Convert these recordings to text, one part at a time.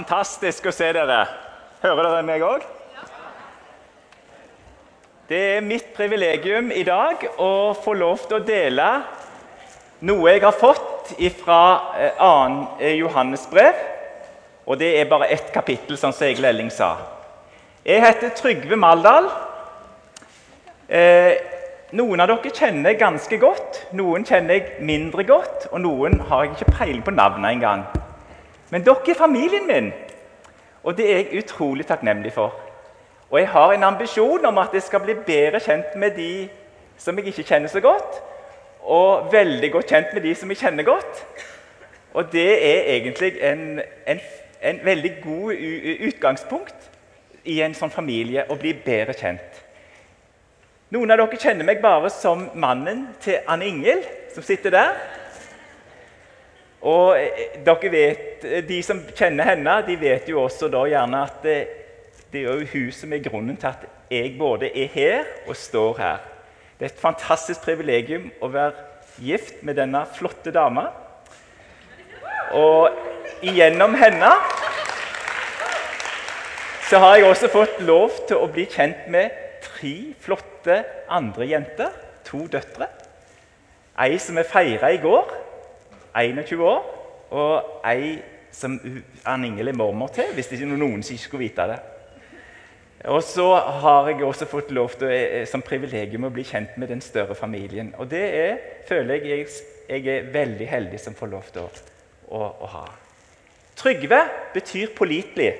Fantastisk å se dere. Hører dere meg òg? Det er mitt privilegium i dag å få lov til å dele noe jeg har fått fra 2. Johannes brev. Og det er bare ett kapittel, sånn som Egil Elling sa. Jeg heter Trygve Maldal. Eh, noen av dere kjenner jeg ganske godt, noen kjenner jeg mindre godt, og noen har jeg ikke peiling på navnet engang. Men dere er familien min, og det er jeg utrolig takknemlig for. Og jeg har en ambisjon om at jeg skal bli bedre kjent med de som jeg ikke kjenner så godt, og veldig godt kjent med de som jeg kjenner godt. Og det er egentlig en, en, en veldig god utgangspunkt i en sånn familie å bli bedre kjent. Noen av dere kjenner meg bare som mannen til Anne Ingel, som sitter der. Og eh, dere vet, De som kjenner henne, de vet jo også da gjerne at det, det er jo hun som er grunnen til at jeg både er her og står her. Det er et fantastisk privilegium å være gift med denne flotte dama. Og gjennom henne så har jeg også fått lov til å bli kjent med tre flotte andre jenter. To døtre. Ei som vi feira i går, 21 år, og ei som Ann Ingel er mormor til, hvis det er noen ikke skulle vite det. Og så har jeg også fått lov til eh, som privilegium å bli kjent med den større familien. Og det er, føler jeg, jeg er veldig heldig som får lov til å, å, å ha. Trygve betyr pålitelig.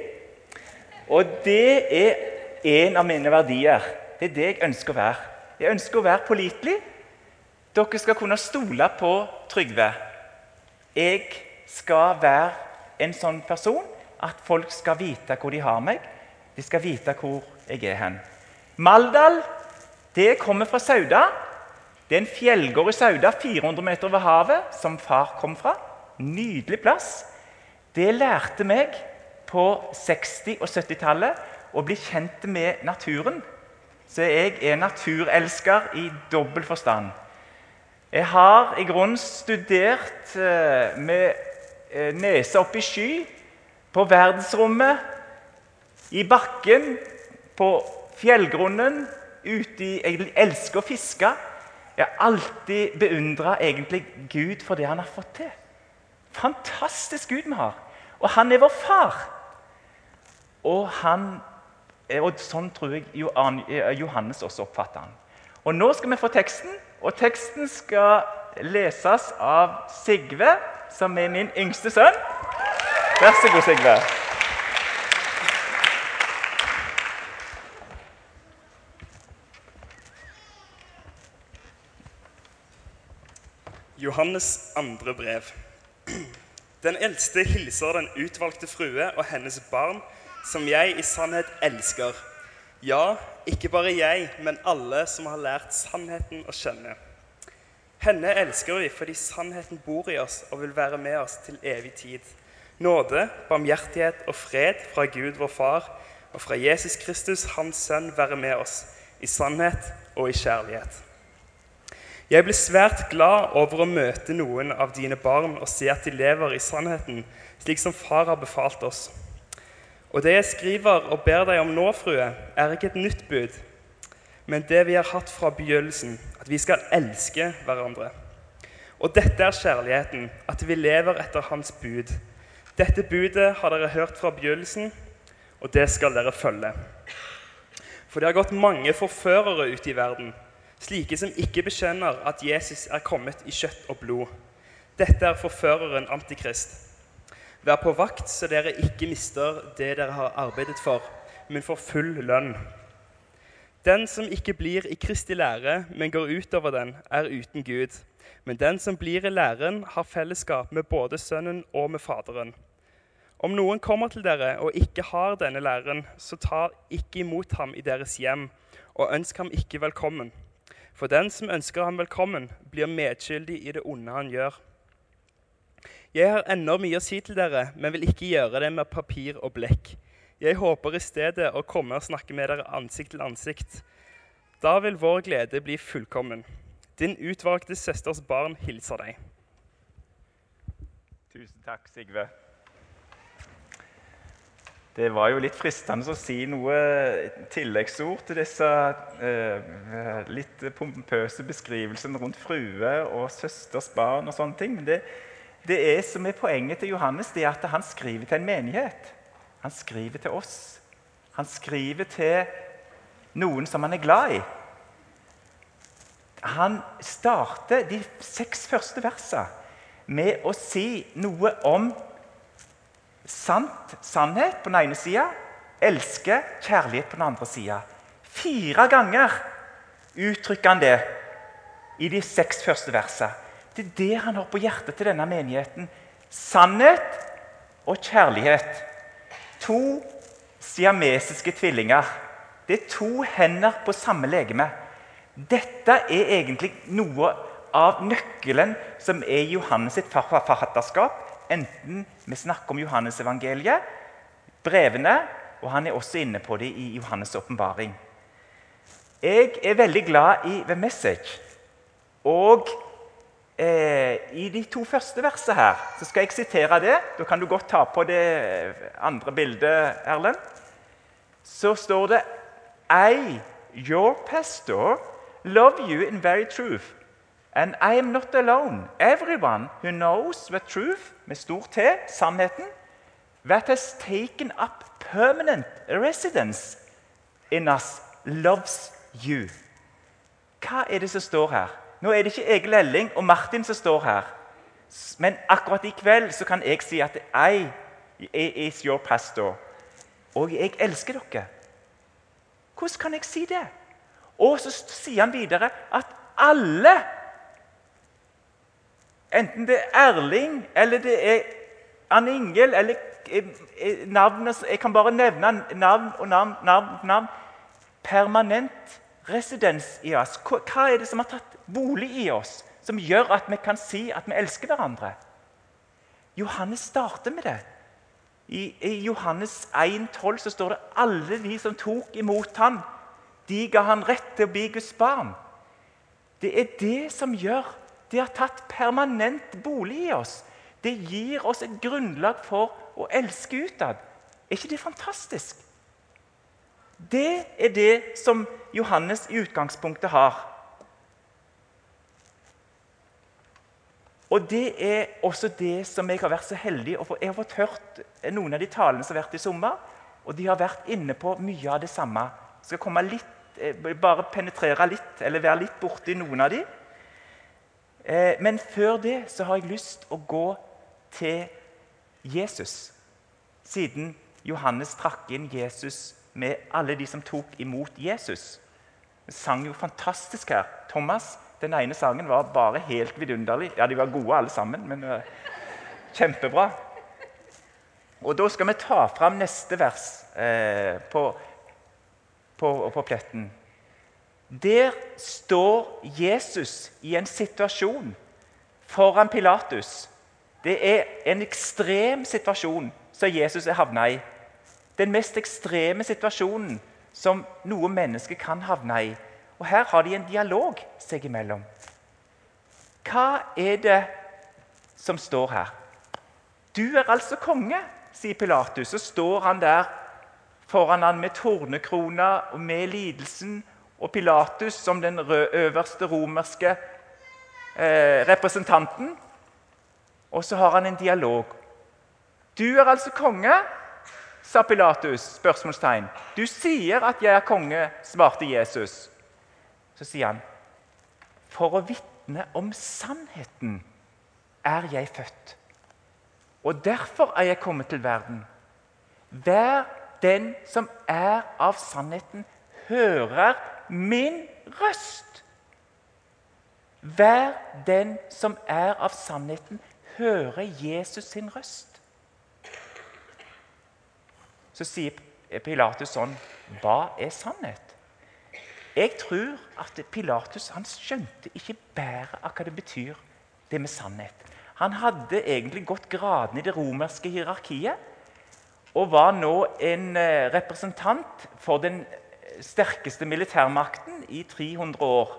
Og det er en av mine verdier. Det er det jeg ønsker å være. Jeg ønsker å være pålitelig. Dere skal kunne stole på Trygve. Jeg skal være en sånn person at folk skal vite hvor de har meg. De skal vite hvor jeg er hen. Maldal det kommer fra Sauda. Det er en fjellgård i Sauda, 400 meter over havet, som far kom fra. Nydelig plass. Det lærte meg på 60- og 70-tallet å bli kjent med naturen. Så jeg er naturelsker i dobbel forstand. Jeg har i grunnen studert eh, med nesa nese opp i sky, på verdensrommet, i bakken, på fjellgrunnen, ute i Jeg elsker å fiske. Jeg har alltid beundra Gud for det han har fått til. Fantastisk Gud vi har. Og han er vår far. Og han Eh, og Sånn tror jeg eh, Johannes også oppfatter han. Og Nå skal vi få teksten, og teksten skal leses av Sigve, som er min yngste sønn. Vær så god, Sigve. Johannes' andre brev. Den eldste hilser den utvalgte frue og hennes barn som jeg i sannhet elsker. Ja, ikke bare jeg, men alle som har lært sannheten å kjenne. Henne elsker vi fordi sannheten bor i oss og vil være med oss til evig tid. Nåde, barmhjertighet og fred fra Gud vår Far og fra Jesus Kristus, Hans Sønn, være med oss i sannhet og i kjærlighet. Jeg blir svært glad over å møte noen av dine barn og se at de lever i sannheten, slik som Far har befalt oss. Og det jeg skriver og ber deg om nå, frue, er ikke et nytt bud, men det vi har hatt fra begynnelsen, at vi skal elske hverandre. Og dette er kjærligheten, at vi lever etter Hans bud. Dette budet har dere hørt fra begynnelsen, og det skal dere følge. For det har gått mange forførere ute i verden, slike som ikke bekjenner at Jesus er kommet i kjøtt og blod. Dette er forføreren Antikrist. Vær på vakt, så dere ikke mister det dere har arbeidet for, men får full lønn. Den som ikke blir i Kristi lære, men går utover den, er uten Gud. Men den som blir i læren, har fellesskap med både Sønnen og med Faderen. Om noen kommer til dere og ikke har denne læren, så ta ikke imot ham i deres hjem, og ønsk ham ikke velkommen. For den som ønsker ham velkommen, blir medskyldig i det onde han gjør. Jeg har ennå mye å si til dere, men vil ikke gjøre det med papir og blekk. Jeg håper i stedet å komme og snakke med dere ansikt til ansikt. Da vil vår glede bli fullkommen. Din utvalgte søsters barn hilser deg. Tusen takk, Sigve. Det var jo litt fristende å si noe tilleggsord til disse eh, litt pompøse beskrivelsene rundt frue og søsters barn og sånne ting. Men det, det er som er poenget til Johannes, det er at han skriver til en menighet. Han skriver til oss. Han skriver til noen som han er glad i. Han starter de seks første versene med å si noe om sant, sannhet på den ene sida, elske, kjærlighet på den andre sida. Fire ganger uttrykker han det i de seks første versene. Det er det han har på hjertet til denne menigheten. Sannhet og kjærlighet. To siamesiske tvillinger. Det er to hender på samme legeme. Dette er egentlig noe av nøkkelen som er Johannes sitt forfatterskap. Enten vi snakker om Johannes-evangeliet, brevene, og han er også inne på det i Johannes' åpenbaring. Jeg er veldig glad i The Message. Og eh, i de to første versene her så skal jeg sitere det. Da kan du godt ta på det andre bildet, Erlend. Så står det I, your pastor, love you in very truth. And I am not alone. Everyone who knows the truth, med stor T, sannheten, that has taken up permanent residence in us, loves you. Hva er det som står her? Nå er det ikke Egil Elling og Martin som står her. Men akkurat i kveld så kan jeg si at I is your pastor. Og jeg elsker dere. Hvordan kan jeg si det? Og så sier han videre at alle Enten det er Erling eller det er Anne Ingel eller eh, eh, navnet Jeg kan bare nevne navn og navn, navn, navn. Permanent residens i oss. Hva er det som har tatt bolig i oss, som gjør at vi kan si at vi elsker hverandre? Johannes starter med det. I, i Johannes 1,12 så står det alle de som tok imot ham, de ga han rett til å bli Guds barn. Det er det som gjør det har tatt permanent bolig i oss. Det gir oss et grunnlag for å elske utad. Er ikke det fantastisk? Det er det som Johannes i utgangspunktet har. Og Det er også det som jeg har vært så heldig få. Jeg har fått hørt noen av de talene som har vært i sommer, og de har vært inne på mye av det samme. Jeg skal komme litt, eh, bare penetrere litt, eller være litt borti noen av de. Eh, men før det så har jeg lyst å gå til Jesus. Siden Johannes trakk inn Jesus med alle de som tok imot Jesus. Vi sang jo fantastisk her. Thomas, Den ene sangen var bare helt vidunderlig. Ja, De var gode alle sammen, men uh, kjempebra. Og Da skal vi ta fram neste vers uh, på, på, på pletten. Der står Jesus i en situasjon foran Pilatus. Det er en ekstrem situasjon som Jesus er havna i. Den mest ekstreme situasjonen som noe menneske kan havne i. Og Her har de en dialog seg imellom. Hva er det som står her? Du er altså konge, sier Pilatus. Så står han der foran han med tornekrona og med lidelsen og Pilatus som den øverste romerske eh, representanten. Og så har han en dialog. 'Du er altså konge', sa Pilatus. spørsmålstegn. 'Du sier at jeg er konge', svarte Jesus. Så sier han, 'For å vitne om sannheten er jeg født.' 'Og derfor er jeg kommet til verden.' Hver den som er av sannheten, hører min røst. Hver den som er av sannheten, hører Jesus sin røst. Så sier Pilatus sånn Hva er sannhet? Jeg tror at Pilatus han skjønte ikke bedre av hva det betyr, det med sannhet. Han hadde egentlig gått gradene i det romerske hierarkiet og var nå en eh, representant for den sterkeste militærmakten i 300 år.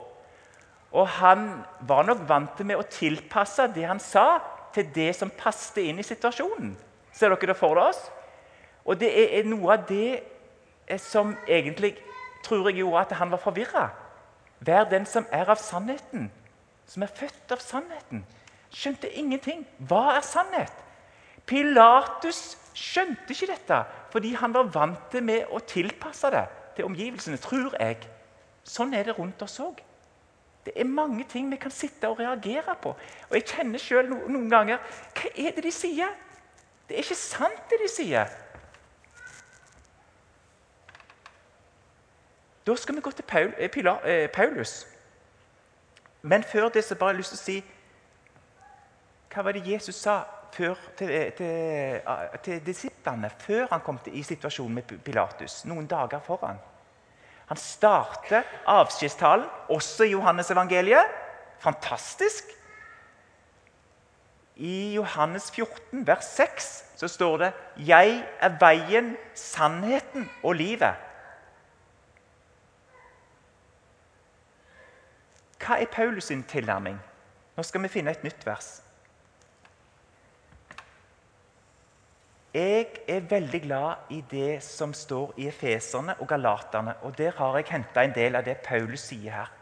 Og han var nok vant til med å tilpasse det han sa, til det som passet inn i situasjonen. Ser dere det for dere? Og det er noe av det eh, som egentlig tror jeg gjorde at han var forvirra. Vær den som er av sannheten, som er født av sannheten. Skjønte ingenting. Hva er sannhet? Pilatus skjønte ikke dette fordi han var vant med å tilpasse det til omgivelsene, tror jeg. Sånn er det rundt oss òg. Det er mange ting vi kan sitte og reagere på. Og Jeg kjenner sjøl noen ganger Hva er det de sier? Det er ikke sant, det de sier. Da skal vi gå til Paul, eh, Pila, eh, Paulus. Men før det så bare har jeg lyst til å si Hva var det Jesus sa før, til, eh, til, eh, til, disiplene før han kom til, i situasjonen med Pilatus? Noen dager foran. Han starter avskjedstalen, også i Johannes evangeliet. Fantastisk. I Johannes 14, vers 6, så står det 'Jeg er veien, sannheten og livet'. Hva er Paulus sin tilnærming? Nå skal vi finne et nytt vers. Jeg er veldig glad i det som står i Efeserne og Galaterne. og Der har jeg henta en del av det Paulus sier her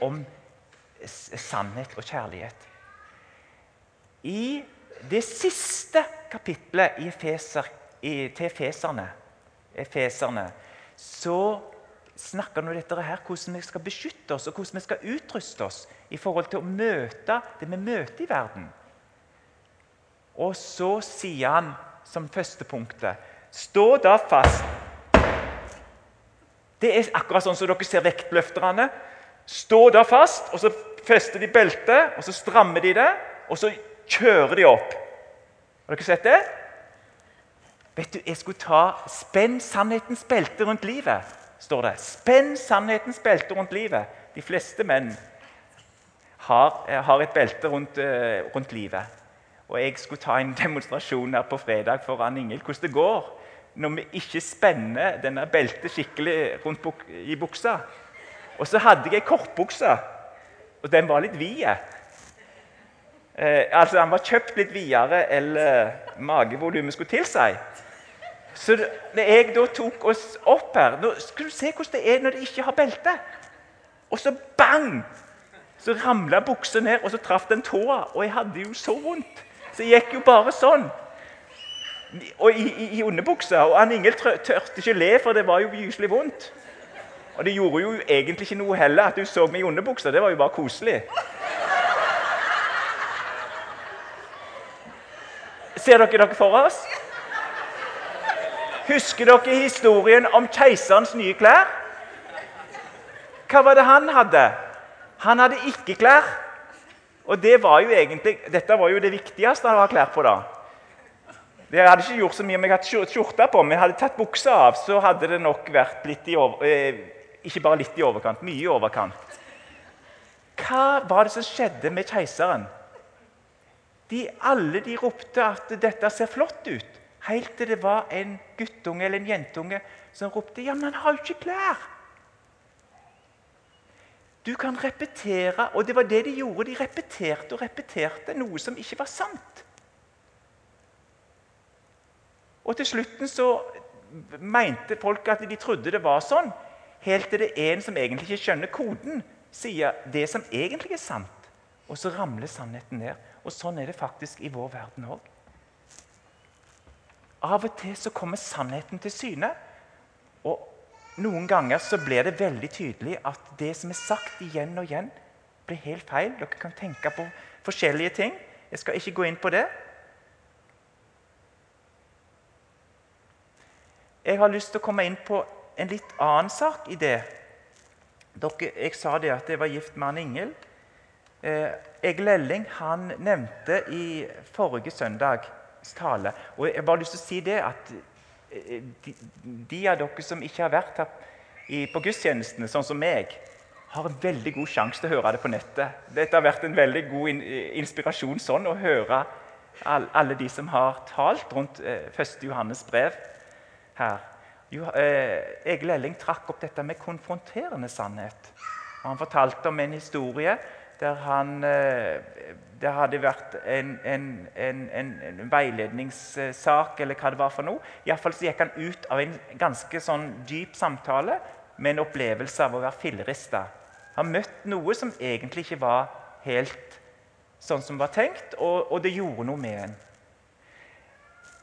om sannhet og kjærlighet. I det siste kapitlet i Efeser, i, til Efeserne, Efeserne så snakker nå dette her, hvordan vi skal beskytte oss og hvordan vi skal utruste oss i forhold til å møte det vi møter i verden. Og så sier han som første punktet Stå da fast. Det er akkurat sånn som dere ser vektløfterne. Stå da fast, og så fester de beltet, og så strammer de det, og så kjører de opp. Har dere sett det? Vet du, Jeg skulle ta spenn sannhetens belte rundt livet står det. Spenn sannhetens belte rundt livet. De fleste menn har, eh, har et belte rundt, uh, rundt, livet. Og Jeg skulle ta en demonstrasjon her på fredag for Ann Ingeld hvordan det går når vi ikke spenner denne beltet skikkelig rundt buk i buksa. Og så hadde jeg ei kortbukse, og den var litt vid. Eh, altså, Den var kjøpt litt videre enn magevolumet skulle tilsi. Så når jeg da tok oss opp her nå Skal du se hvordan det er når de ikke har belte? Og så bang! Så ramla buksa ned, og så traff den tåa. Og jeg hadde jo så vondt. Så jeg gikk jo bare sånn. Og i, i, i underbuksa. Og Ann Ingel tørte ikke le, for det var jo gyselig vondt. Og det gjorde jo egentlig ikke noe heller at du så meg i underbuksa. Det var jo bare koselig. Ser dere dere for oss? Husker dere historien om keiserens nye klær? Hva var det han hadde? Han hadde ikke klær. Og det var jo egentlig, Dette var jo det viktigste han hadde klær på. da. Jeg hadde ikke gjort så mye om jeg hadde skjorte på, men hadde tatt buksa av, så hadde det nok vært litt i over, eh, ikke bare litt i overkant, mye i overkant. Hva var det som skjedde med keiseren? De, alle de ropte at dette ser flott ut. Helt til det var en guttunge eller en jentunge som ropte 'Ja, men han har jo ikke klær!' Du kan repetere, og det var det de gjorde. De repeterte og repeterte noe som ikke var sant. Og til slutten så mente folk at de trodde det var sånn, helt til det er en som egentlig ikke skjønner koden, sier det som egentlig er sant. Og så ramler sannheten ned. Og sånn er det faktisk i vår verden òg. Av og til så kommer sannheten til syne. Og noen ganger så blir det veldig tydelig at det som er sagt igjen og igjen, blir helt feil. Dere kan tenke på forskjellige ting. Jeg skal ikke gå inn på det. Jeg har lyst til å komme inn på en litt annen sak i det. Dere, jeg sa det at jeg var gift med han Ingel. Eh, Egil Elling han nevnte i forrige søndag tale. Og jeg har bare lyst til å si det at eh, de, de av dere som ikke har vært her på gudstjenestene, sånn som meg, har en veldig god sjanse til å høre det på nettet. Dette har vært en veldig god in, inspirasjon sånn, å høre all, alle de som har talt rundt eh, 1. Johannes brev her. Eh, Egil Elling trakk opp dette med konfronterende sannhet. Han fortalte om en historie der han eh, Det hadde vært en, en, en, en, veiledningssak, eller hva det var for noe. Iallfall så gikk han ut av en ganske sånn dyp samtale med en opplevelse av å være fillerista. Han møtte noe som egentlig ikke var helt sånn som var tenkt, og, og det gjorde noe med en.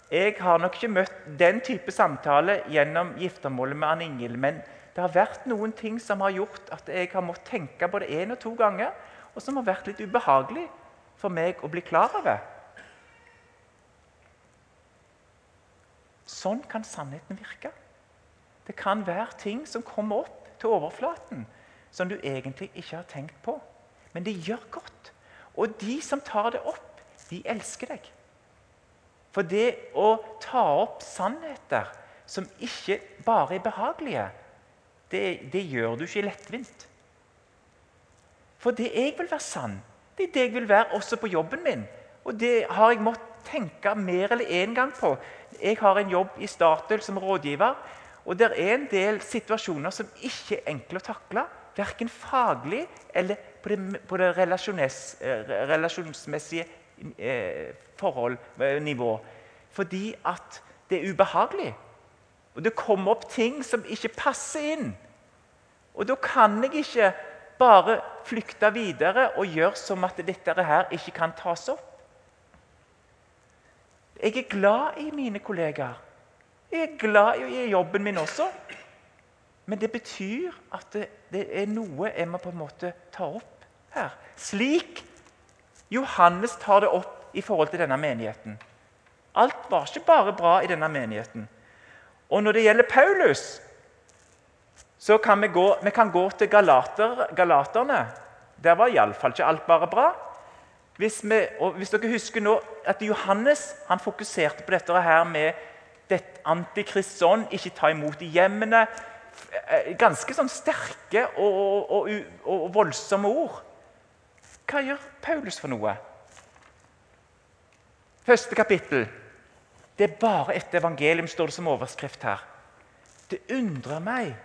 Jeg har nok ikke møtt den type samtale gjennom giftermålet med Ann Ingel, men det har vært noen ting som har gjort at jeg har måttet tenke både én og to ganger, og som har vært litt ubehagelig for meg å bli klar over. Sånn kan sannheten virke. Det kan være ting som kommer opp til overflaten som du egentlig ikke har tenkt på. Men det gjør godt. Og de som tar det opp, de elsker deg. For det å ta opp sannheter som ikke bare er behagelige, det, det gjør du ikke lettvint. For det jeg vil være sann, det er det jeg vil være også på jobben min. Og det har jeg måttet tenke mer eller én gang på. Jeg har en jobb i Statoil som rådgiver. Og det er en del situasjoner som ikke er enkle å takle. Verken faglig eller på det, på det eh, relasjonsmessige eh, forhold, eh, nivå. Fordi at det er ubehagelig. Og det kommer opp ting som ikke passer inn. Og da kan jeg ikke bare flykte videre og gjøre som at dette her ikke kan tas opp. Jeg er glad i mine kollegaer. Jeg er glad i jobben min også. Men det betyr at det, det er noe jeg må på en måte ta opp her. Slik Johannes tar det opp i forhold til denne menigheten. Alt var ikke bare bra i denne menigheten. Og når det gjelder Paulus, så kan vi gå, vi kan gå til Galater, Galaterne. Der var iallfall ikke alt bare bra. Hvis, vi, hvis, dere husker nå at Johannes han fokuserte på dette her med det antikristånd, ikke ta imot i hjemmene eh, Ganske sånn sterke og, og, og, og voldsomme ord. Hva gjør Paulus for noe? Første kapittel. Det er bare et evangelium, står det som overskrift her. Det undrer meg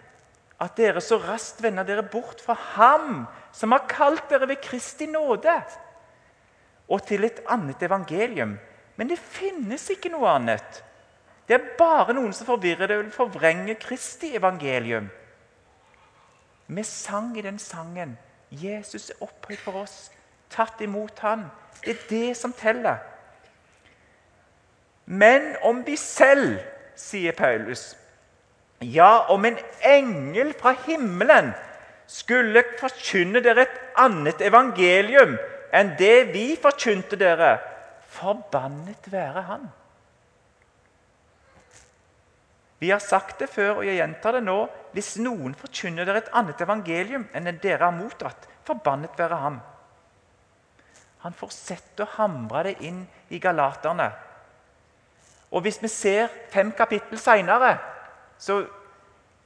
at dere så raskt vender dere bort fra Ham som har kalt dere ved Kristi nåde, og til et annet evangelium. Men det finnes ikke noe annet. Det er bare noen som forvirrer det og vil forvrenge Kristi evangelium. Vi sang i den sangen 'Jesus er opphøyd for oss', tatt imot Han. Det er det som teller. Men om vi selv, sier Paulus, ja, om en engel fra himmelen skulle forkynne dere et annet evangelium enn det vi forkynte dere, forbannet være han. Vi har sagt det før, og jeg gjentar det nå. Hvis noen forkynner dere et annet evangelium enn det dere har mottatt, forbannet være ham. Han fortsetter å hamre det inn i galaterne. Og hvis vi ser fem kapittel seinere, så,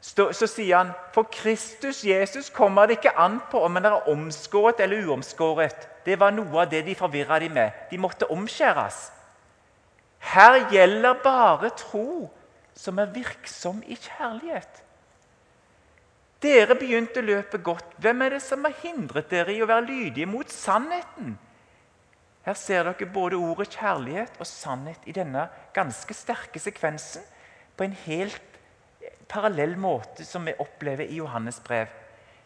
så, sier han for Kristus Jesus kommer det ikke an på om en er omskåret eller uomskåret. Det var noe av det de forvirra de med. De måtte omskjæres. Her gjelder bare tro som er virksom i kjærlighet. Dere begynte løpet godt. Hvem er det som har hindret dere i å være lydige mot sannheten? Her ser dere både ordet kjærlighet og sannhet i denne ganske sterke sekvensen på en helt parallell måte som vi opplever i Johannes brev.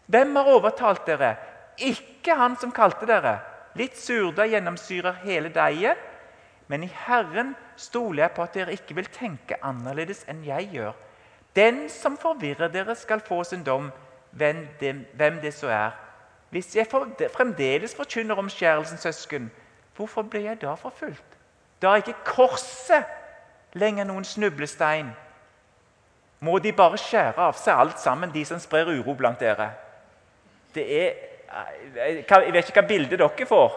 Hvem har overtalt dere? Ikke han som kalte dere. Litt surdeig gjennomsyrer hele deigen. Men i Herren stoler jeg på at dere ikke vil tenke annerledes enn jeg gjør. Den som forvirrer dere, skal få sin dom, hvem det, hvem det så er. Hvis jeg fremdeles forkynner omskjærelsen, søsken, Hvorfor ble jeg da forfulgt? Da er ikke korset lenger noen snublestein. Må de bare skjære av seg alt sammen, de som sprer uro blant dere? Det er Jeg vet ikke hva bildet dere får.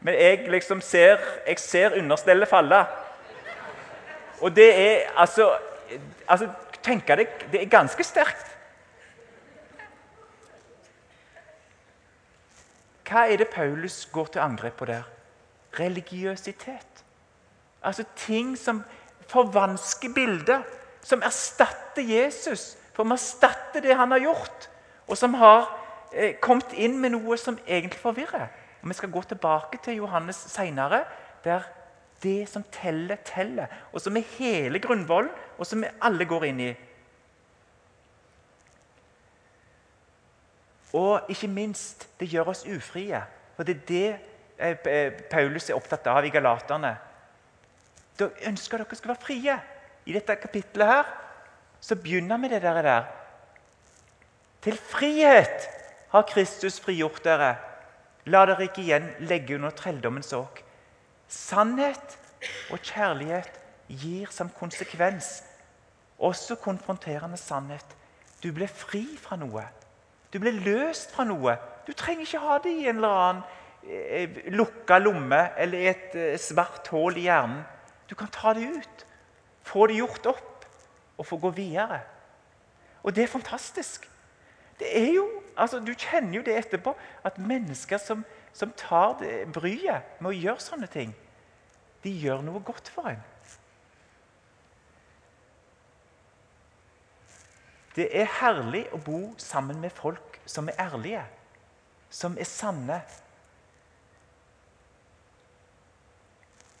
Men jeg liksom ser, jeg ser understellet falle. Og det er altså, altså Tenk deg, det er ganske sterkt. Hva er det Paulus går til angrep på der? Religiøsitet. Altså ting som forvansker bildet, som erstatter Jesus. For vi erstatter det han har gjort, og som har eh, kommet inn med noe som egentlig forvirrer. Og Vi skal gå tilbake til Johannes seinere, der det som teller, teller. Og som er hele grunnvollen, og som vi alle går inn i. Og ikke minst, det gjør oss ufrie. For det er det eh, Paulus er opptatt av i Galaterne. Da ønsker dere skal være frie. I dette kapittelet her, så begynner vi det der. Til frihet har Kristus frigjort dere. La dere ikke igjen legge under trelldommens åk. Sannhet og kjærlighet gir som konsekvens også konfronterende sannhet. Du ble fri fra noe. Du ble løst fra noe. Du trenger ikke ha det i en eller annen eh, lukka lomme eller et eh, svart hull i hjernen. Du kan ta det ut, få det gjort opp og få gå videre. Og det er fantastisk. Det er jo, altså Du kjenner jo det etterpå, at mennesker som, som tar bryet med å gjøre sånne ting, de gjør noe godt for en. Det er herlig å bo sammen med folk som er ærlige, som er sanne.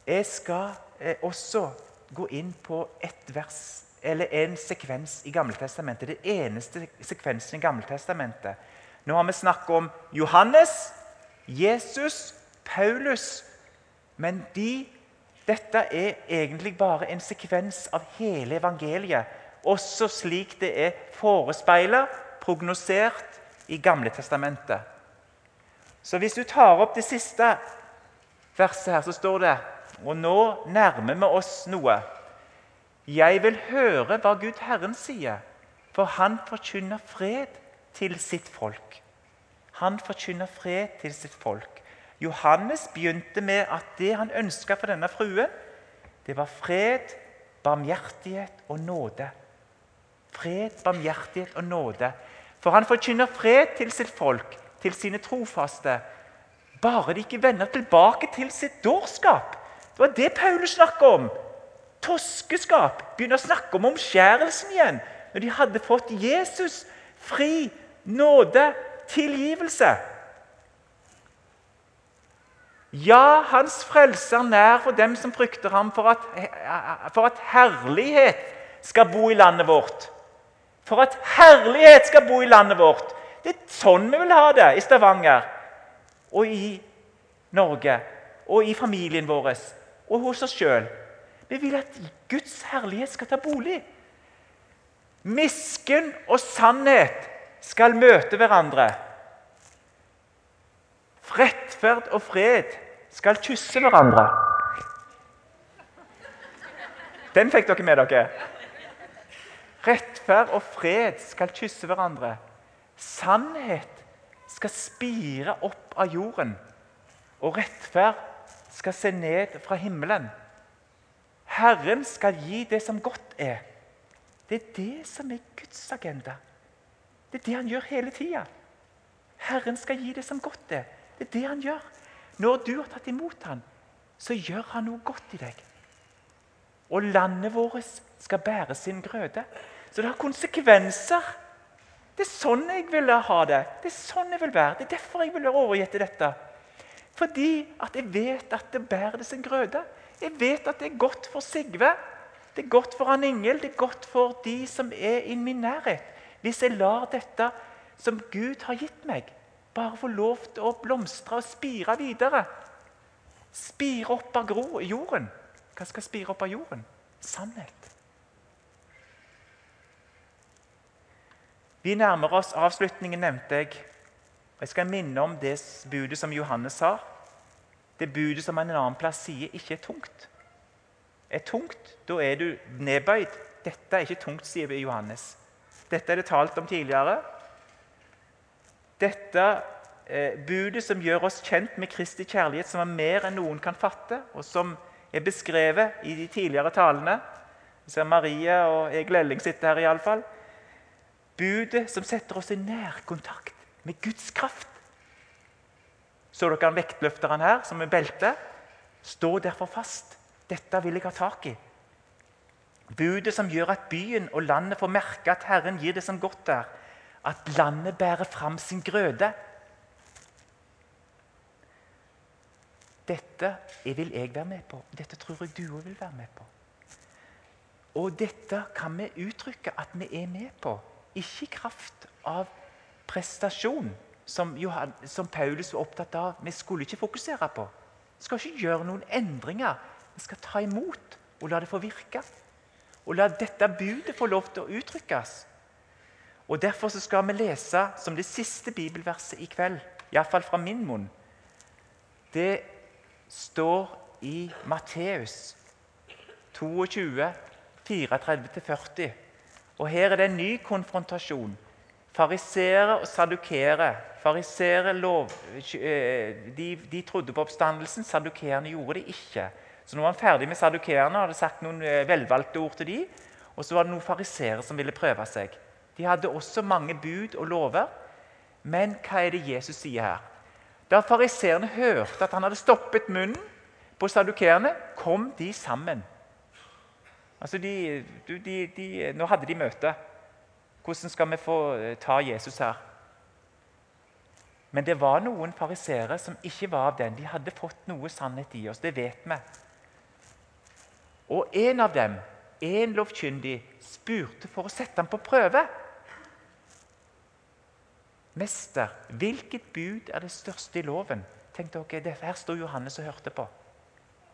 Jeg skal eh, også gå inn på ett vers, eller en sekvens i Gammeltestamentet. Det eneste sekvensen i Gammeltestamentet. Nå har vi snakket om Johannes, Jesus, Paulus. Men de, dette er egentlig bare en sekvens av hele evangeliet også slik det er forespeilet, prognosert, i Gamletestamentet. Så hvis du tar opp det siste verset her, så står det Og nå nærmer vi oss noe. Jeg vil høre hva Gud Herren sier, for han forkynner fred til sitt folk. Han forkynner fred til sitt folk. Johannes begynte med at det han ønska for denne fruen, det var fred, barmhjertighet og nåde. Fred, barmhjertighet og nåde. For han forkynner fred til sitt folk, til sine trofaste. Bare de ikke vender tilbake til sitt dårskap. Det var det Paulus snakket om. Toskeskap. Begynner å snakke om omskjærelsen igjen. Når de hadde fått Jesus fri, nåde, tilgivelse. Ja, hans frelse er nær for dem som frykter ham, for at, for at herlighet skal bo i landet vårt. For at herlighet skal bo i landet vårt. Det er sånn vi vil ha det i Stavanger og i Norge og i familien vår og hos oss sjøl. Vi vil at Guds herlighet skal ta bolig. Misken og sannhet skal møte hverandre. Rettferd og fred skal kysse hverandre. Den fikk dere med dere. Rettferd og fred skal kysse hverandre. Sannhet skal spire opp av jorden, og rettferd skal se ned fra himmelen. Herren skal gi det som godt er. Det er det som er Guds agenda. Det er det han gjør hele tida. Herren skal gi det som godt er. Det er det han gjør. Når du har tatt imot han, så gjør han noe godt i deg. Og landet vårt skal bære sin grøde. Så det har konsekvenser. Det er sånn jeg vil ha det. Det er sånn jeg vil være. Det er derfor jeg vil være overgitt til dette. Fordi at jeg vet at det bærer det sin grøde. Jeg vet at det er godt for Sigve. Det er godt for han Ingel. Det er godt for de som er i min nærhet. Hvis jeg lar dette som Gud har gitt meg, bare få lov til å blomstre og spire videre. Spire opp av jorden. Hva skal spire opp av jorden? Sannhet. Vi nærmer oss avslutningen, nevnte jeg. Jeg skal minne om det budet som Johannes sa. Det budet som han en annen plass sier ikke er tungt. Er tungt, da er du nedbøyd. Dette er ikke tungt, sier Johannes. Dette er det talt om tidligere. Dette eh, budet som gjør oss kjent med Kristi kjærlighet, som er mer enn noen kan fatte, og som er beskrevet i de tidligere talene. Vi ser Marie og Egil Elling sitte her, iallfall. Budet som setter oss i nærkontakt med Guds kraft. Så dere han vektløfteren her, som er belte? Stå derfor fast. Dette vil jeg ha tak i. Budet som gjør at byen og landet får merke at Herren gir det som godt er. at landet bærer fram sin grøde. Dette vil jeg være med på. Dette tror jeg du òg vil være med på. Og dette kan vi uttrykke at vi er med på, ikke i kraft av prestasjon, som, som Paulus var opptatt av. Vi skulle ikke fokusere på. Vi skal ikke gjøre noen endringer. Vi skal ta imot og la det få virke. Og la dette budet få lov til å uttrykkes. Og Derfor skal vi lese som det siste bibelverset i kveld, iallfall fra min munn. Det står i Matteus 22, 34-40. Og Her er det en ny konfrontasjon. Fariseere og sadukere. Fariseere lov, de, de, trodde på oppstandelsen, sadukerene gjorde det ikke. Så nå var han ferdig med sadukerene og hadde sagt noen eh, velvalgte ord til dem. Og så var det noen fariseere som ville prøve seg. De hadde også mange bud og lover. Men hva er det Jesus sier her? Da fariseerne hørte at han hadde stoppet munnen på sadukerene, kom de sammen. Altså de, de, nå hadde de møte. Hvordan skal vi få eh, ta Jesus her? Men det var noen fariseere som ikke var av den. De hadde fått noe sannhet i oss. Det vet vi. Og en av dem, en lovkyndig, spurte for å sette ham på prøve. 'Mester, hvilket bud er det største i loven?' Tenk dere, det Her sto Johannes og hørte på.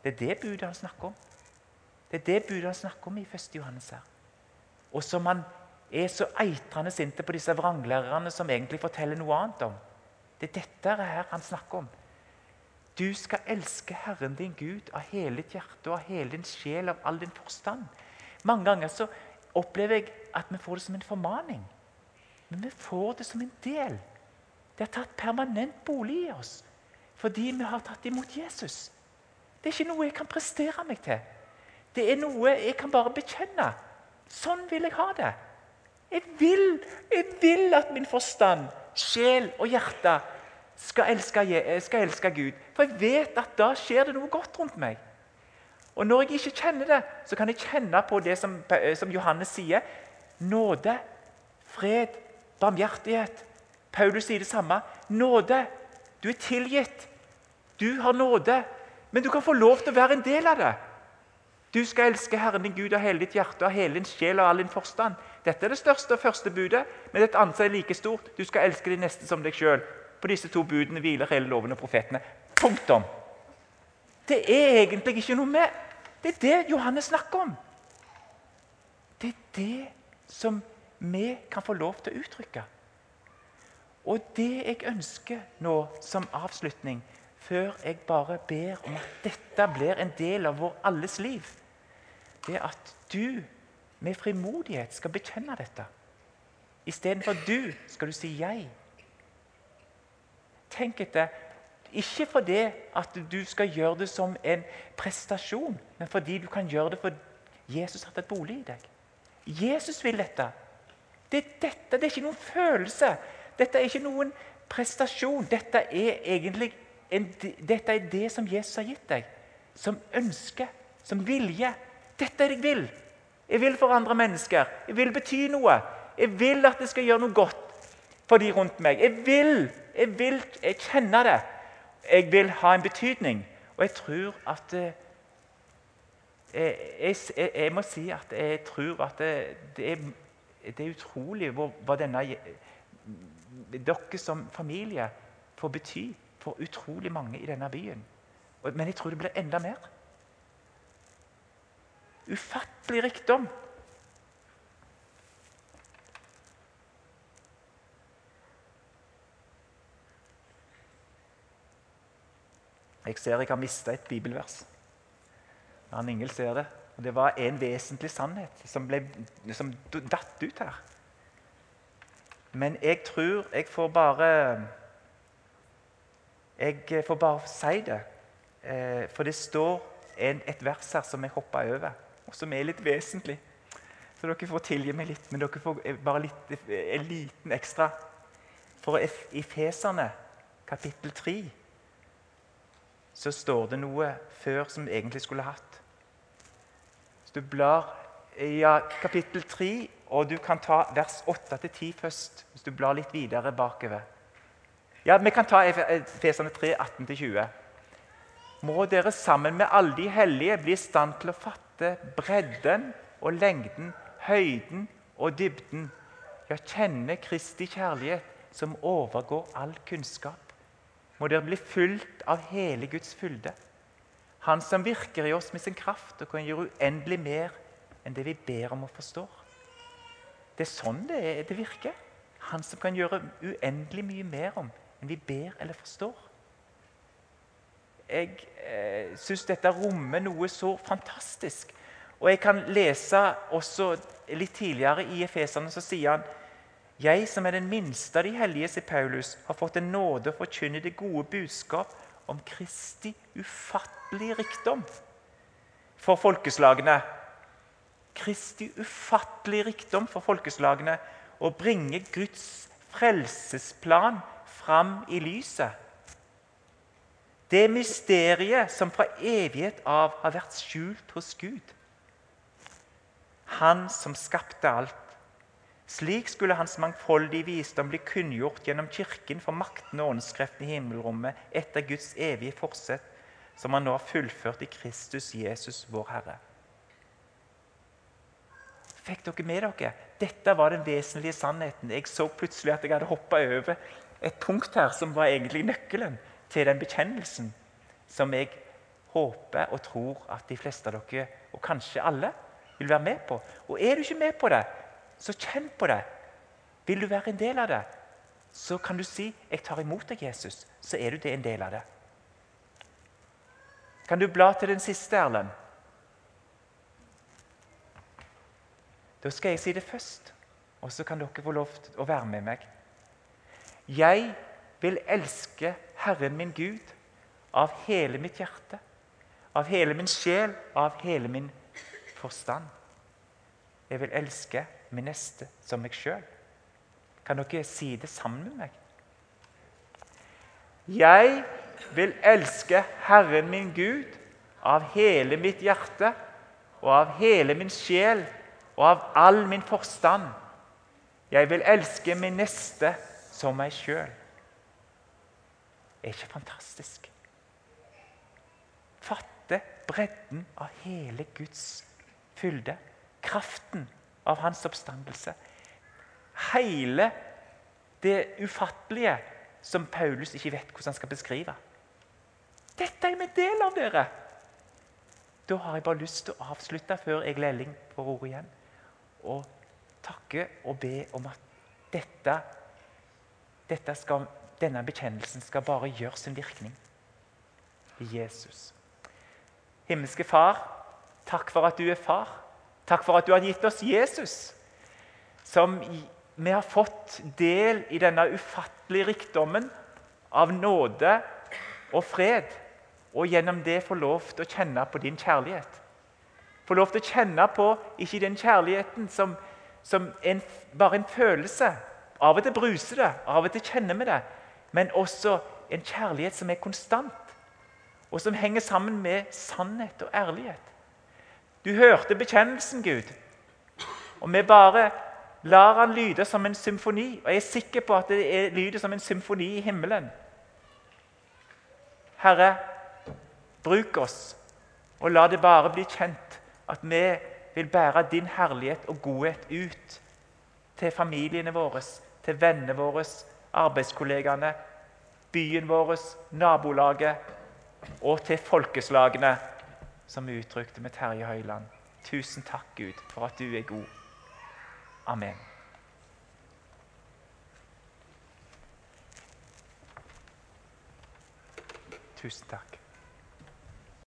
Det er det budet han snakker om. Det er det budet han snakker om i 1. Johannes her. Og som han er så eitrende sinte på disse vranglærerne som egentlig forteller noe annet om. Det er dette her han snakker om. Du skal elske Herren din Gud av hele ditt hjerte og av hele din sjel av all din forstand. Mange ganger så opplever jeg at vi får det som en formaning. Men vi får det som en del. Det har tatt permanent bolig i oss fordi vi har tatt imot Jesus. Det er ikke noe jeg kan prestere meg til. Det er noe jeg kan bare bekjenne. Sånn vil jeg ha det. Jeg vil, jeg vil at min forstand, sjel og hjerte skal elske, skal elske, Gud. For jeg vet at da skjer det noe godt rundt meg. Og Når jeg ikke kjenner det, så kan jeg kjenne på det som, som Johannes sier. Nåde, fred, barmhjertighet. Paulus sier det samme. Nåde. Du er tilgitt. Du har nåde. Men du kan få lov til å være en del av det. Du skal elske Herren din Gud av hele ditt hjerte, av hele din sjel og all din forstand. Dette er det største og første budet, men et annet er like stort. Du skal elske de neste som deg sjøl. På disse to budene hviler hele loven og profetene. Punktum. Det er egentlig ikke noe med Det er det Johannes snakker om. Det er det som vi kan få lov til å uttrykke. Og det jeg ønsker nå som avslutning, før jeg bare ber om at dette blir en del av vår alles liv, det er at du med frimodighet skal bekjenne dette. Istedenfor du skal du si jeg. Tenk etter. Ikke fordi du skal gjøre det som en prestasjon, men fordi du kan gjøre det fordi Jesus har tatt bolig i deg. Jesus vil dette. Det er dette, det er ikke noen følelse. Dette er ikke noen prestasjon. Dette er egentlig en, dette er det som Jesus har gitt deg. Som ønske, som vilje. Dette er det jeg vil. Jeg vil forandre mennesker. Jeg vil bety noe. Jeg vil at det skal gjøre noe godt for de rundt meg. Jeg vil, jeg vil, jeg kjenner det. Jeg vil ha en betydning. Og jeg tror at eh, jeg, jeg, jeg, må si at jeg tror at det, det er det er utrolig hva denne dere som familie får bety for utrolig mange i denne byen. Men jeg tror det blir enda mer. Ufattelig rikdom. Jeg ser jeg har mista et bibelvers. Han Ingel ser det. Og Det var en vesentlig sannhet som, ble, som datt ut her. Men jeg tror jeg får bare Jeg får bare si det. Eh, for det står en, et vers her som jeg hoppa over, og som er litt vesentlig. Så dere får tilgi meg litt, men dere får bare litt, en liten ekstra. For i Feserne, kapittel 3, så står det noe før som vi egentlig skulle hatt. Så du blar ja, kapittel 3, og du kan ta vers 8-10 først. Hvis du blar litt videre bakover. Ja, Vi kan ta Efesene 3, 18-20. Må dere sammen med alle de hellige bli i stand til å fatte bredden og lengden, høyden og dybden. Ja, kjenne Kristi kjærlighet, som overgår all kunnskap. Må dere bli fulgt av hele Guds fylde. Han som virker i oss med sin kraft og kan gjøre uendelig mer enn det vi ber om og forstår. Det er sånn det, er, det virker. Han som kan gjøre uendelig mye mer om enn vi ber eller forstår. Jeg eh, syns dette rommer noe så fantastisk. Og Jeg kan lese også litt tidligere i Efesene, så sier han Jeg som er den minste av de hellige, sier Paulus, har fått en nåde å forkynne det gode budskap om Kristi ufattelige rikdom for folkeslagene. Kristi ufattelige rikdom for folkeslagene å bringe Guds frelsesplan fram i lyset. Det mysteriet som fra evighet av har vært skjult hos Gud. Han som skapte alt. Slik skulle hans mangfoldige visdom bli kunngjort gjennom Kirken for makten og åndskreftene i himmelrommet etter Guds evige forsett, som han nå har fullført i Kristus Jesus, vår Herre. Fikk dere med dere? Dette var den vesentlige sannheten. Jeg så plutselig at jeg hadde hoppa over et punkt her som var egentlig nøkkelen til den bekjennelsen som jeg håper og tror at de fleste av dere, og kanskje alle, vil være med på. Og er du ikke med på det, så kjenn på det. Vil du være en del av det, så kan du si 'Jeg tar imot deg, Jesus'. Så er du det en del av det. Kan du bla til den siste, Erlend? Da skal jeg si det først, og så kan dere få lov til å være med meg. Jeg vil elske Herren min Gud av hele mitt hjerte, av hele min sjel, av hele min forstand. Jeg vil elske min neste som meg sjøl. Kan dere si det sammen med meg? Jeg vil elske Herren min Gud av hele mitt hjerte og av hele min sjel og av all min forstand. Jeg vil elske min neste som meg sjøl. Er ikke fantastisk? Fatte bredden av hele Guds fylde. Kraften av hans oppstandelse. Hele det ufattelige som Paulus ikke vet hvordan han skal beskrive. Dette er vi en del av, dere! Da har jeg bare lyst til å avslutte før jeg Elling får ordet igjen, og takke og be om at dette, dette skal, denne bekjennelsen skal bare gjøre sin virkning Jesus. Himmelske Far, takk for at du er far. Takk for at du har gitt oss Jesus, som vi har fått del i denne ufattelige rikdommen av nåde og fred, og gjennom det få lov til å kjenne på din kjærlighet. Få lov til å kjenne på ikke den kjærligheten som, som en, bare en følelse. Av og til bruser det, av og til kjenner vi det. Men også en kjærlighet som er konstant, og som henger sammen med sannhet og ærlighet. Du hørte bekjennelsen, Gud. Og vi bare lar han lyde som en symfoni. Og jeg er sikker på at det er, lyder som en symfoni i himmelen. Herre, bruk oss, og la det bare bli kjent at vi vil bære din herlighet og godhet ut til familiene våre, til vennene våre, arbeidskollegaene, byen vår, nabolaget og til folkeslagene som vi uttrykte med Terje Høiland. Tusen takk, Gud, for at du er god. Amen. Tusen takk.